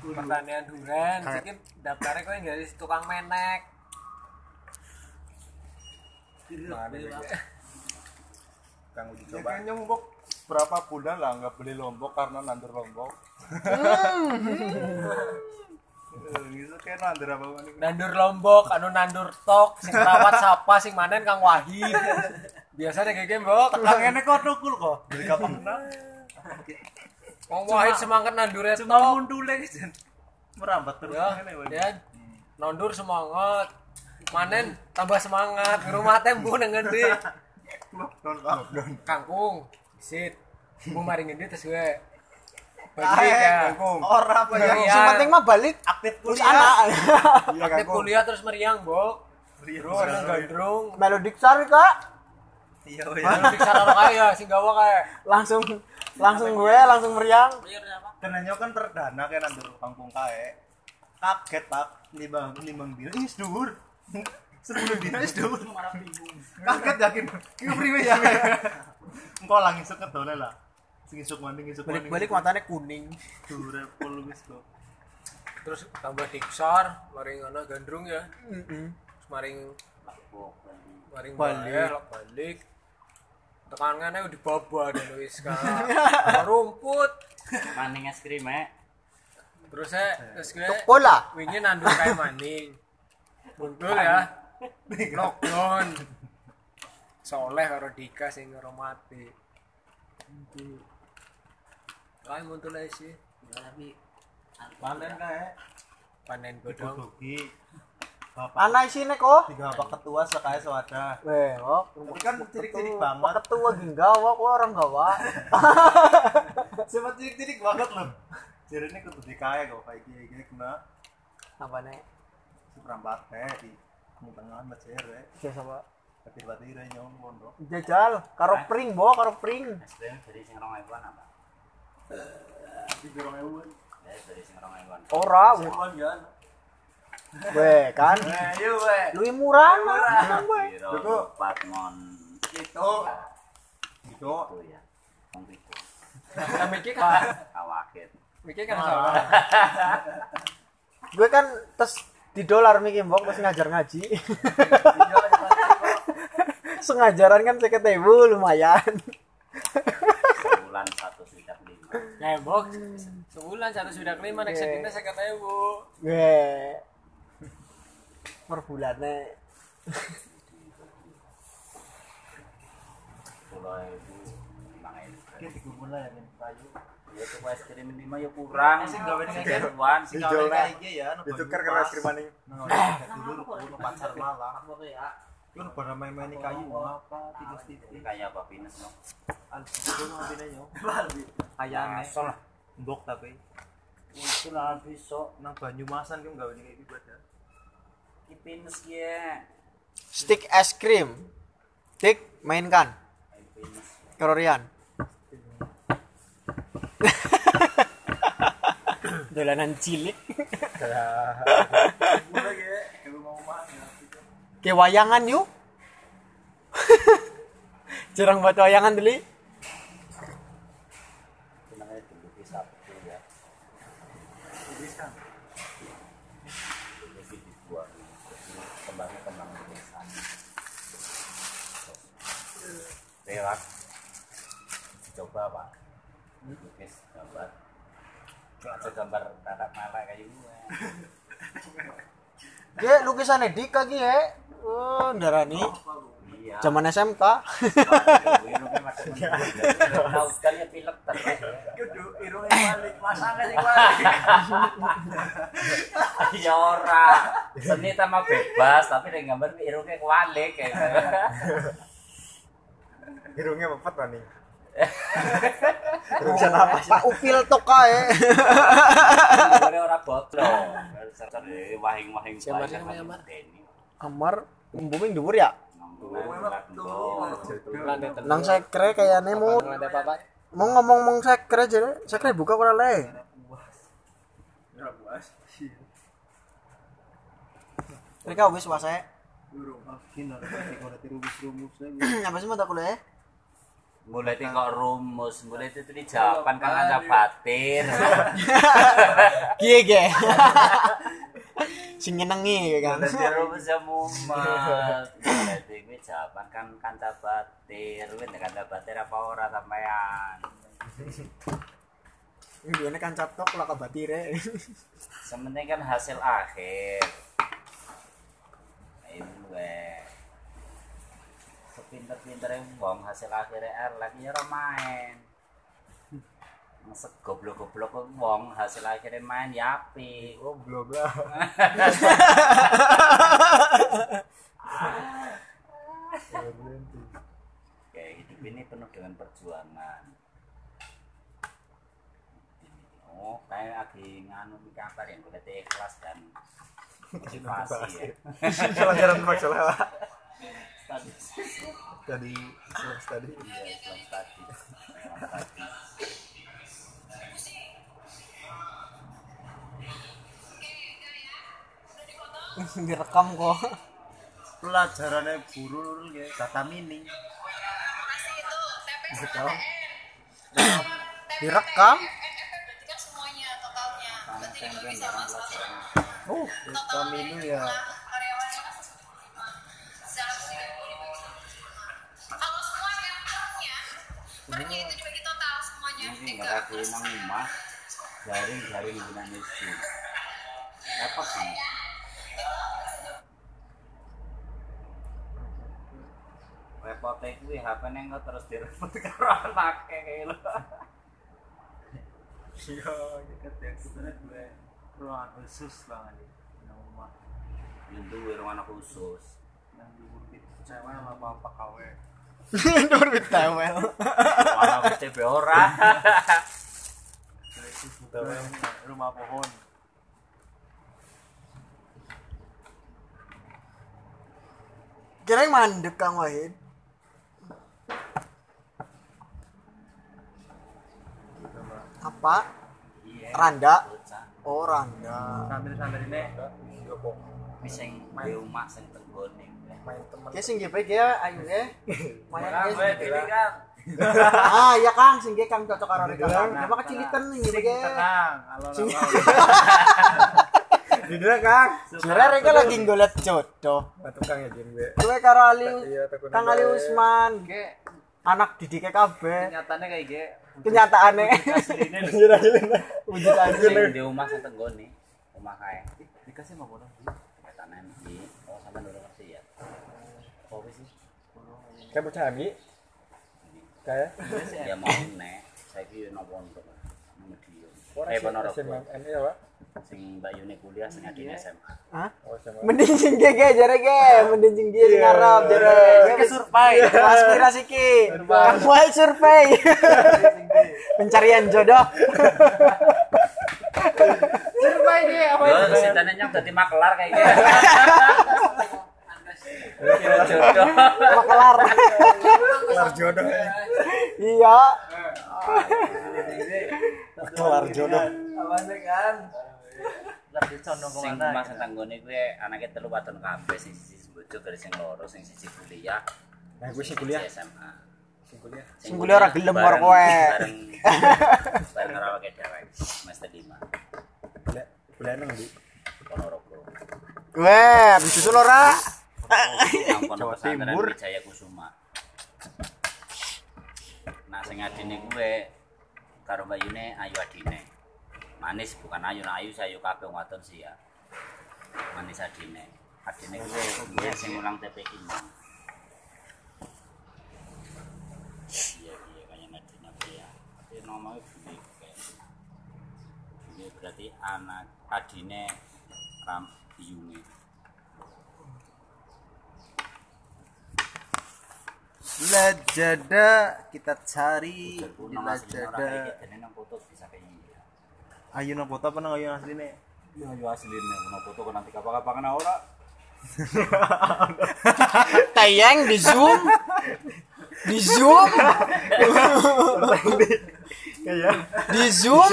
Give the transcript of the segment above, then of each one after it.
pertanian duren Kayak- iki daftarnya kowe dari tukang menek Kang uji Ya coba. kayaknya Lombok berapa bulan lah nggak beli Lombok karena nandur Lombok. Eh, Gitu kayak nandur apa mana? nandur lombok anu nandur tok sing rawat sapa sing manen kang wahid biasanya kayak gitu mbok Kang ini kok tukul kok. Dari kapan? wong wahid semangat nandur Cuma tok. mundule jen. Merambat terus ya ya nandur semangat. Manen tambah semangat. Rumah tembu nang ngendi? Kangkung sit bu mari ngendi terus gue balik ya Ora apa ya. Iya. Yang penting mah balik. Aktif terus kuliah. anak. Iya aktif kan. kuliah terus meriang bok Iya, nang gandrung Melodik sari kak. Iya, Anu diksa karo kaya sing gawa kae. Langsung langsung gue langsung meriang. Kenanya kan perdana kayak nandur kampung kae. Kaget pak, limang limang dina ih dhuwur. Sepuluh dina wis dhuwur. Kaget yakin. Ki priwe ya. Engko lang isuk kedole lah. Sing isuk maning isuk maning. Balik-balik matanya kuning. dhuwur pol wis kok. terus tambah diksar maring ana gandrung ya terus maring maring Balik. balik balik tekanannya udah baba dan wis ka rumput. Maning es krim eh. Terus saya terus gue Bola. wingi nandur kayak maning. Muncul ya. Lockdown. Soleh karo Dika sing karo mati kae muncul ae sih. Panen kae. panen. Bapak Anak isine kok. tiga bapak ketua sekae sewadah. Weh, kok. Tapi kan Pak banget. ketua ginggawa kok orang gawa. Sempat cilik-cilik banget loh. Jadi ini kudu dikae kok kayak gini gini kena Apa nih? si perambat teh di tengah mecer ya. Biasa Pak. Tapi batire nyong pondok. Jajal karo pring, Bo, karo pring. krim dari sing rong ewan apa Di dorong ewu. ya dari sing rong ewan Ora, weh. Kon ya. Weh, kan. Eh, yuk we. Luwih murah, weh. Biro Itu. empat ngon Itu. Itu. ya wong itu nah mikir kan kawakit mikir kan sama Gue kan tes di dolar mikir mbok pas ngajar ngaji. Sengajaran kan seket ribu lumayan. sebulan satu swidak lima Nembok sebulan satu sudah kelima nek sedina saya kata ibu Weh. Per bulannya. itu lima Kita ya kayu. ya itu es krim lima ya kurang gawe gawe nah. kayak iki ya. Ditukar ke es krim maning. Dulu kudu pacar malah. Kan pada main-main kayu apa kayak apa pinus no. Asal. Mbok tapi itu lah besok nang Banyumasan gawe kayak gitu ada. Pinus ya Stick es krim. Dik, mainkan. Ini pinus Karo Rian. Dolanan cilik. Ke wayangan yuk. Jarang buat wayangan dulu. itu namanya dulu bisa betul ya Bisa. jadi dibuang jadi kembangnya kembang desa lewat coba pak lukis gambar aja gambar tarak malah kayak gue Ge lukisannya Dik lagi ya. Oh, darani. iya Zaman SMK. tahu sekali ya pilek terus Kudu irungnya balik, masangnya sing balik. ya ora seni sama bebas tapi nek gambar irungnya kualik kayak gitu. Hidungnya mepet maning. Pak Upil toka ya. Gambarnya ora botol wahing-wahing Siapa sih namanya, Mar? Denny. Amar booming dhuwur ya. Nang sekre kayak nemu mau ngomong ngomong sekre aja deh. Sekre buka ora le. Ya puas. Mereka wis wasae. Ada. Apa sih mata kuliah? mulai kok rumus mulai itu di jawaban kan ada batir Kiye ge. Sing nyenengi kan. mulai rumus ya mumet mulai itu jawaban kan kanca batir wis kanca batir apa ora sampean Ini kan catok lah kabatire. sementing kan hasil akhir Nah, itu gue sepinter-pinter wong hasil akhirnya elek ya ora main. Masa goblok-goblok wong hasil akhirnya main ya api. Goblok lah. kayak hidup ini penuh dengan perjuangan. Oh kayak lagi nganu di kabar yang berarti ikhlas dan motivasi ya pelajaran masalah tadi tadi tadi iya Islam tadi Islam tadi Direkam kok. pelajarannya buru ya data mining Direkam. kan semuanya totalnya berarti bisa masuk pelajaran oh mining ya. karyawannya 175 secara seribu dibagi 175 kalau semua berarti itu dibagi total semuanya. Tiga nggak nang rumah repotnya kuwi HP neng kok terus direpot karo anake kayak lo. Iya deket ya sebenarnya gue ruangan khusus banget di rumah itu ruangan khusus yang dibuat cewek sama bapak kawe Nur tewel. mana mesti be ora rumah pohon Kira mandek Kang Wahid. Apa? iya Randa. Bocah Oh, Randa. sambil sambil ini Wis sing di rumah sing tenggone main teman Oke, sing GP ya, ayo ya. Gue ini kan Ah, iya Kang, sing ge Kang cocok karo Rika Kang. Apa kecilitan nih GP ge. tenang alon Sing Judulnya Kang Jure Rika lagi golek jodoh. Batu Kang ya Jin gue Kowe karo Ali Iya, tekun Kang. Ali Usman. Anak didike kabeh. nyatane kayak ge Kenyataane. Wujud aja. sing di rumah sing tenggone rumah kae dikasih mau bodoh ketanen di oh sampean udah ngerti ya. Wis sih? Kayak bocah ami kayak? Ya mau nek saiki ono pondok nang Medion eh Ponorogo ini ya pak sing Mbak Yuni kuliah sing adine SMA Hah? oh sama Mending sing ge ge jare ge, mending sing ge sing ngarep jare. Ge survei, aspirasi ki. Kang Wahid survei. Pencarian jodoh. survei ge apa yo sitane nyang dadi makelar kayak gitu jodoh Makelar. kelar jodoh ya Iya. kelar jodoh sing rumah sing tanggone kuwi anake telu wadon kabeh sing siji bojo dari sing loro sing siji kuliah. Nah gue sih sing kuliah SMA sing kuliah? Sing kuliah ora gelem karo kowe. bareng bareng karo awake dhewe semester 5 kuliah kuliah nang di Ponorogo Weh, disusul ora? Jawa Timur. Wijaya Kusuma. Nah sing adine kuwe karo Mbak Yune ayu adine manis bukan ayu. Nah ayu sayu kabeh wadon sih ya. Manis adine. Adine kuwe sing ulang TPI mau iya iya kayaknya adine kuwe ya? Tapi nomornya gede kayak ini berarti anak adine ram biyunge Lajada kita cari. Di Lajada. kayak gitu, nang foto bisa kayak gini. Ayo nang foto apa nang ayo asli nih? Ya, ya asli nih, nang foto kok nanti kapan-kapan kena ora. Tayang di Zoom. Di Zoom. Iya. Di Zoom.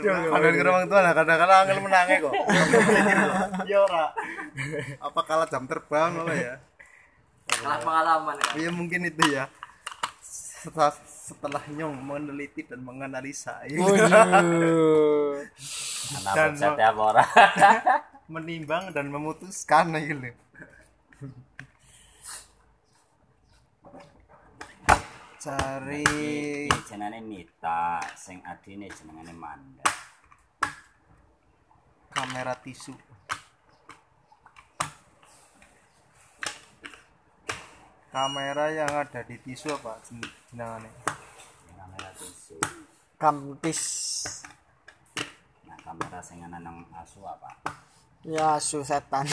Kadang ke orang tua lah, kadang-kadang angel menangi kok. Iya ora. Apa kalah jam terbang lo ya? Kelas pengalaman kan. ya mungkin itu ya setelah setelah nyong meneliti dan menganalisa ya, Waduh. Anak Dan- bocah tiap orang. menimbang dan memutuskan ya gitu cari Iki jenenge Mita, sing adine jenengane Manda. kamera tisu kamera yang ada di tisu apa jen- jenengannya Kamera tisu. Kampis. Nah, kamera sing ana nang asu apa? Ya su setan.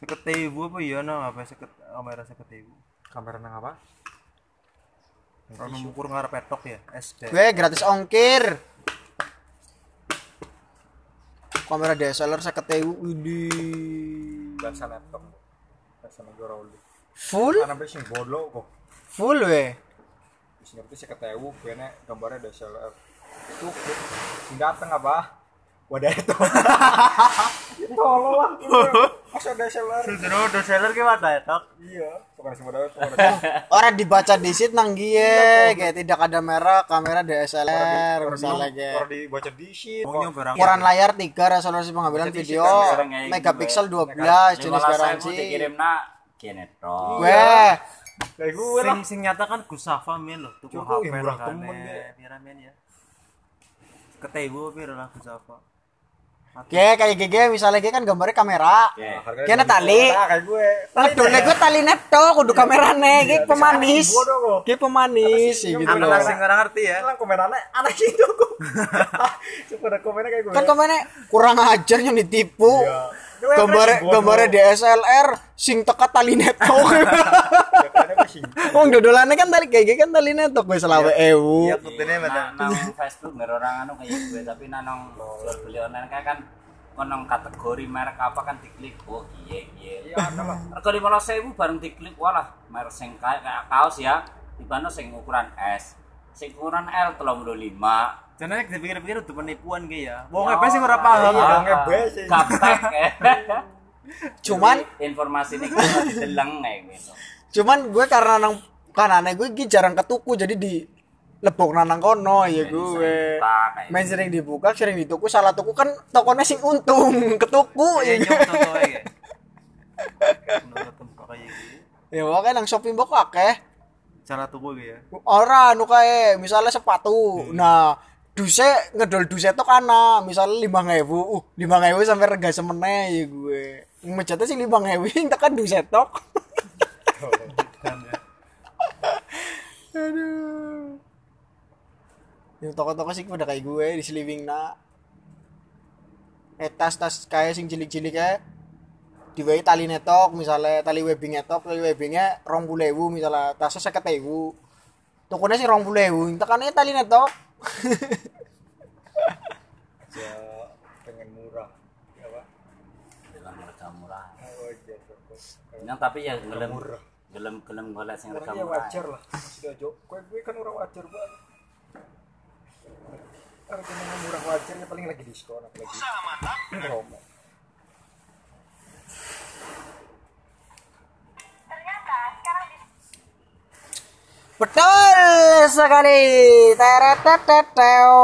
seket ribu apa iya no apa seket kamera seket ribu Kamera nang apa? kalau mengukur ngarep petok ya SD Gue gratis ongkir. Kamera DSLR saya ketemu ini Bahasa laptop. Bahasa negara full Karena sing bodoh kok. full we. Wis ngerti sih ketewu, kene gambarnya DSLR. Itu sing dateng apa? Wadah itu. Tolong lah. Masa DSLR? Sudah udah seller ke wadah etok Iya, bukan sing wadah itu. Orang dibaca di sit nang gie, kayak tidak ada merek, kamera DSLR misalnya Orang kayak. dibaca di barang Ukuran layar 3 resolusi pengambilan video megapiksel gitu, 12 jenis 15.000 garansi. dikirimna kene tok. Gue Kayak gue lah. sing sing nyata kan Gusafa men loh tuku HP ya, murah temen, ya. pira men ya ketewu pira lah Gusafa Kayak kayak GG misalnya kayak kan gambarnya kamera. Oke. Kena dua tali. Kayak gue. Ngedone gue tali neto kudu kamerane, kayak pemanis. bodoh kok. Kayak pemanis ya gitu loh. anak sing ora ngerti ya Hilang komenannya anak itu kok. Pada komennya kayak gue. Kan komennya kurang ajar yang ditipu. Iya. Gambarnya gambarnya DSLR sing teka tali neto. Ya, kayaknya gue sing. Wong dodolannya kan tali kayak kan tali neto gue selawe ewu. iya putihnya Nah, betul nang Facebook nggak orang anu kayak gue tapi nah, nang jual beli online kayak kan kon nang kategori merek apa kan diklik oh iya iya Iya, belas ribu bareng diklik walah merek sing kayak kaos ya di mana sing ukuran S sing ukuran L telung puluh lima Jangan dipikir-pikir itu penipuan kayak ya. Wong apa sih ora paham Iya, ya. sih. gaptek Cuman informasi ini kita dideleng kayak gitu cuman gue karena nang kanane gue iki jarang ketuku jadi di lebok nang kono ya gue. Main sering dibuka, sering dituku, salah tuku kan tokonya sing untung, ketuku Ya ya. ya. Gitu. Ya wae nang shopping mbok akeh. Cara tuku gitu ya. Ora anu kae, misalnya sepatu. Nah, duse ngedol duse tok ana, misalnya 5000. Uh, 5000 sampai rega semene ya gue. Mejate sing 5000 tekan duse tok. Kan ya. Aduh. Yang toko-toko sih pada kayak gue di Sliwing na. Eh tas-tas kayak sing cilik-cilik kayak diwai tali netok misalnya tali webbing netok tali webbingnya rong pulewu misalnya tasnya saya ketewu tokonya sih rong pulewu tekannya tali netok Ya, pengen murah. Ya, Pak. dengan harga murah Oh. Yang tapi ya gelem Murah. gelem gelem golek sing harga Orangnya murah wajar lah. Sudah jauh. Gue gue kan orang wajar banget. Harga murah wajar ya paling lagi diskon apalagi. Promo. Betul sekali. Teret